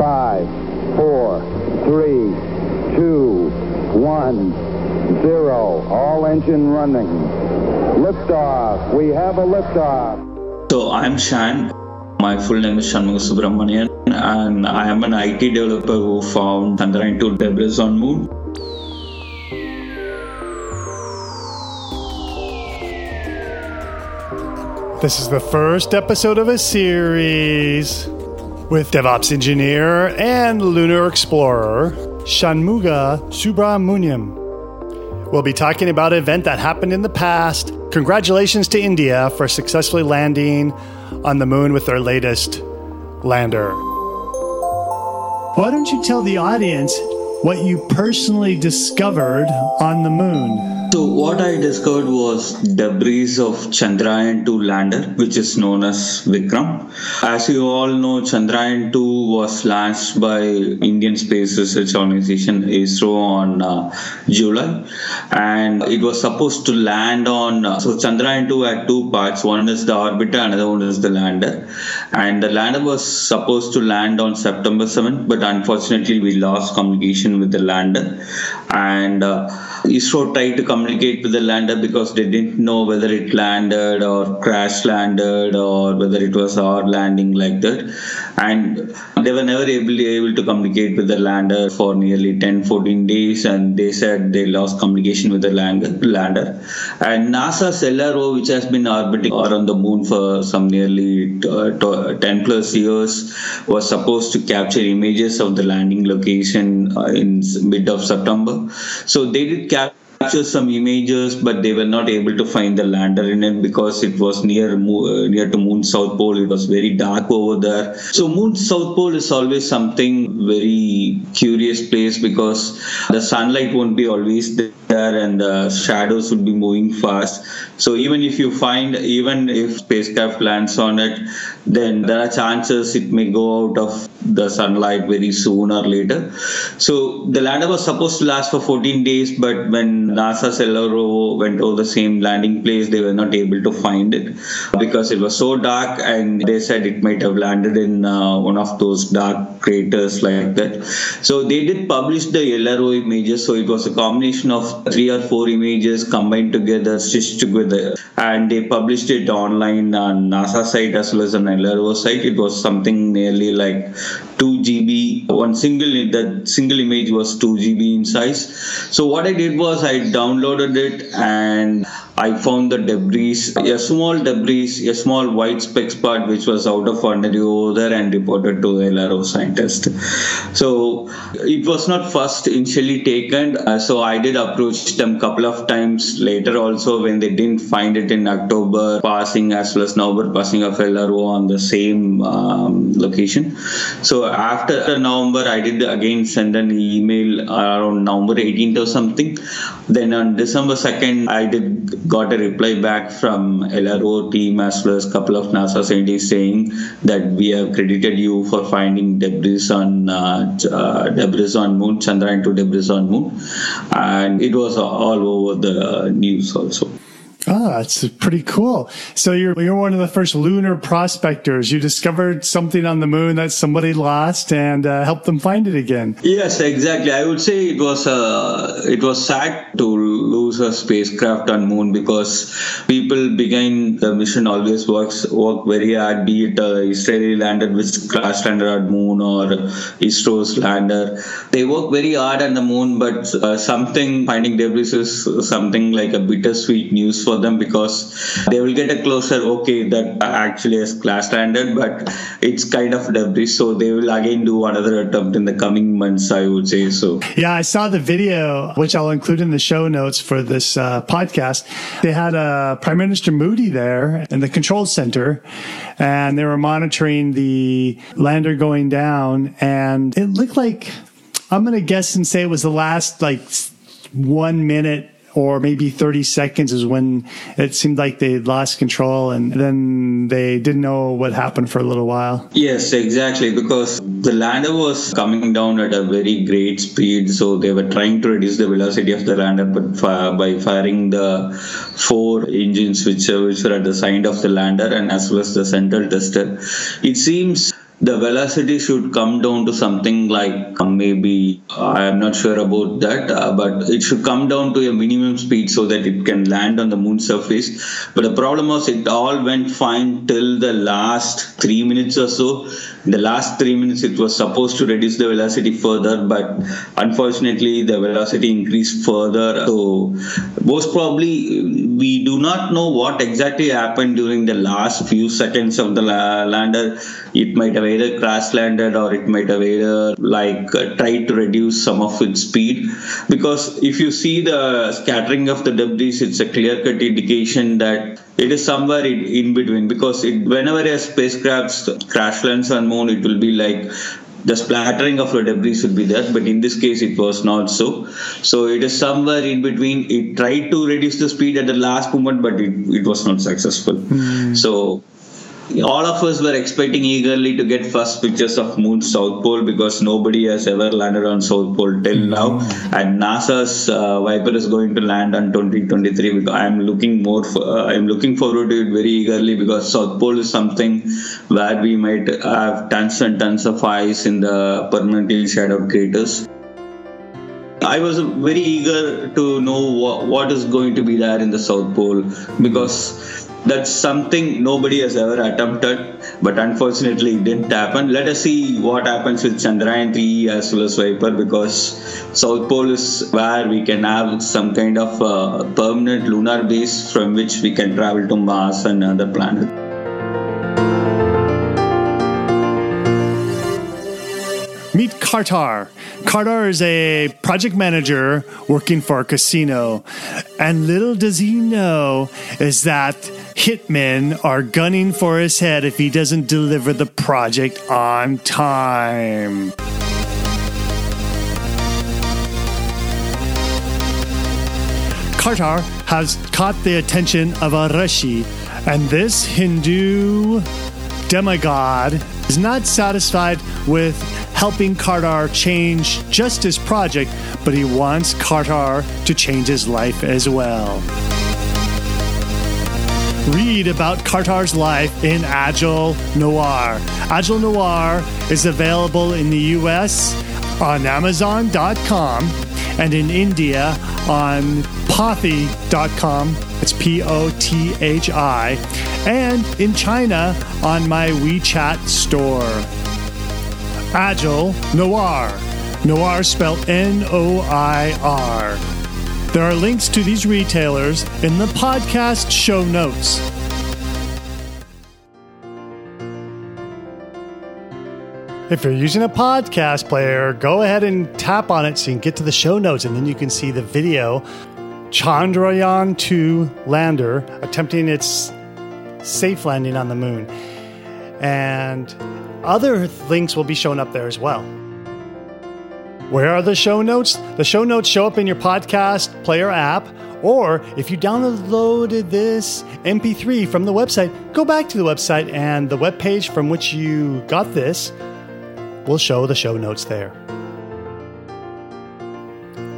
Five, four, three, two, one, zero. All engine running. Liftoff. We have a liftoff. So I'm Shan. My full name is Shanmuga Subramanian, and I am an IT developer who found Chandrayaan 2 debris on Moon. This is the first episode of a series with DevOps engineer and lunar explorer Shanmuga Subramanian. We'll be talking about an event that happened in the past. Congratulations to India for successfully landing on the moon with their latest lander. Why don't you tell the audience what you personally discovered on the moon? So what I discovered was debris of Chandrayaan 2 lander, which is known as Vikram. As you all know, Chandrayaan 2 was launched by Indian Space Research Organization ISRO on uh, July, and it was supposed to land on. Uh, so Chandrayaan 2 had two parts. One is the orbiter, another one is the lander, and the lander was supposed to land on September 7th, but unfortunately we lost communication with the lander, and. Uh, ISRO tried to communicate with the lander because they didn't know whether it landed or crash landed or whether it was our landing like that. And they were never able, able to communicate with the lander for nearly 10 14 days. And they said they lost communication with the lander. And NASA's LRO, which has been orbiting around the moon for some nearly uh, 10 plus years, was supposed to capture images of the landing location uh, in mid of September. So they did capture some images, but they were not able to find the lander in it because it was near uh, near to Moon South Pole. It was very dark over there. So Moon South Pole is always something very curious place because the sunlight won't be always there and the shadows would be moving fast. So even if you find, even if spacecraft lands on it, then there are chances it may go out of the sunlight very soon or later. So the lander was supposed to last for 14 days, but when NASA's LRO went over the same landing place, they were not able to find it because it was so dark, and they said it might have landed in uh, one of those dark craters like that. So they did publish the LRO images. So it was a combination of three or four images combined together, stitched together, and they published it online on NASA site as well as on LRO site. It was something nearly like 2 GB. One single that single image was 2 GB in size. So what I did was I downloaded it and I found the debris, a small debris, a small white specks part which was out of ordinary over there and reported to LRO scientist. So it was not first initially taken. Uh, so I did approach them a couple of times later also when they didn't find it in October passing as well as November passing of LRO on the same um, location. So after November, I did again send an email around November 18th or something. Then on December 2nd, I did got a reply back from LRO team as well as a couple of NASA scientists saying that we have credited you for finding debris on uh, uh, debris on Moon, Chandrayaan 2 debris on Moon, and it was all over the news also. Oh, that's pretty cool. So you're you're one of the first lunar prospectors. You discovered something on the moon that somebody lost and uh, helped them find it again. Yes, exactly. I would say it was uh, it was sad to lose a spacecraft on moon because people behind the mission always works work very hard. Be it uh, Israeli lander which crash lander on moon or ISRO's lander, they work very hard on the moon. But uh, something finding debris is something like a bittersweet news for them because they will get a closer okay that actually is class standard but it's kind of debris. So they will again do another attempt in the coming months i would say so. Yeah i saw the video which i'll include in the show notes for this uh, podcast. They had uh, prime minister Modi there in the control center and they were monitoring the lander going down and it looked like i'm going to guess and say it was the last like one minute or maybe 30 seconds is when it seemed like they lost control and then they didn't know what happened for a little while. Yes, exactly. Because the lander was coming down at a very great speed. So they were trying to reduce the velocity of the lander but by firing the four engines which, which were at the side of the lander and as well as the central tester. It seems the velocity should come down to something like uh, maybe I am not sure about that, uh, but it should come down to a minimum speed so that it can land on the moon surface. But the problem was it all went fine till the last three minutes or so. The last three minutes, it was supposed to reduce the velocity further, but unfortunately, the velocity increased further. So most probably, we do not know what exactly happened during the last few seconds of the lander. It might have either crash landed or it might have either like uh, tried to reduce some of its speed. Because if you see the scattering of the debris it's a clear cut indication that it is somewhere in, in between. Because it, whenever a spacecraft crash lands on moon it will be like the splattering of the debris should be there. But in this case it was not so. So it is somewhere in between. It tried to reduce the speed at the last moment but it, it was not successful. Mm. so all of us were expecting eagerly to get first pictures of moon south pole because nobody has ever landed on south pole till now. And nasa's uh, viper is going to land on 2023 because i'm looking more for, uh, i'm looking forward to it very eagerly because south pole is something where we might have tons and tons of ice in the permanently shadowed craters. I was very eager to know what, what is going to be there in the South Pole because that's something nobody has ever attempted, but unfortunately it didn't happen. Let us see what happens with Chandrayaan 3 as well as Viper because South Pole is where we can have some kind of uh, permanent lunar base from which we can travel to Mars and other planets. Kartar. Kartar is a project manager working for a casino. And little does he know is that hitmen are gunning for his head if he doesn't deliver the project on time. Kartar has caught the attention of a Rishi, and this Hindu demigod is not satisfied with helping Kartar change just his project, but he wants Kartar to change his life as well. Read about Kartar's life in Agile Noir. Agile Noir is available in the US on Amazon.com and in India on Pothi.com. It's P O T H I. And in China on my WeChat store. Agile Noir. Noir spelled N O I R. There are links to these retailers in the podcast show notes. If you're using a podcast player, go ahead and tap on it so you can get to the show notes and then you can see the video. Chandrayaan 2 lander attempting its safe landing on the moon. And other links will be shown up there as well. Where are the show notes? The show notes show up in your podcast player app, or if you downloaded this MP3 from the website, go back to the website and the web page from which you got this will show the show notes there.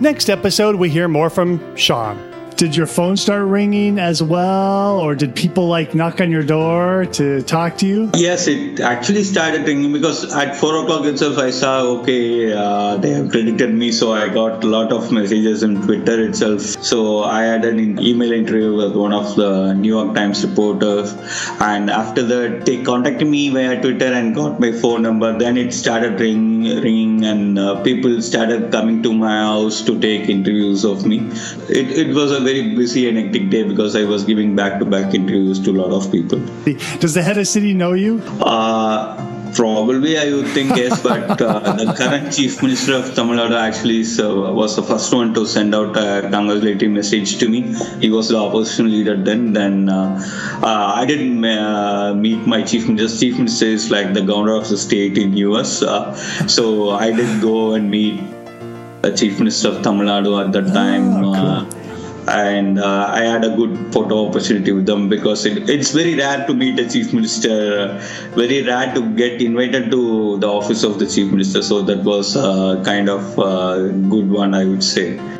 Next episode, we hear more from Shan did your phone start ringing as well, or did people like knock on your door to talk to you? Yes, it actually started ringing because at four o'clock itself, I saw okay, uh, they have predicted me, so I got a lot of messages in Twitter itself. So I had an email interview with one of the New York Times reporters, and after that, they contacted me via Twitter and got my phone number. Then it started ringing, ringing, and uh, people started coming to my house to take interviews of me. It, it was a very busy and hectic day because I was giving back to back interviews to a lot of people. Does the head of city know you? Uh, Probably, I would think yes, but uh, the current chief minister of Tamil Nadu actually so, was the first one to send out a congratulatory message to me. He was the opposition leader then. Then uh, uh, I didn't uh, meet my chief minister. Chief minister is like the governor of the state in US, uh, so I did go and meet the chief minister of Tamil Nadu at that time. Oh, cool and uh, I had a good photo opportunity with them because it, it's very rare to meet a chief minister, very rare to get invited to the office of the chief minister. So that was uh, kind of a good one, I would say.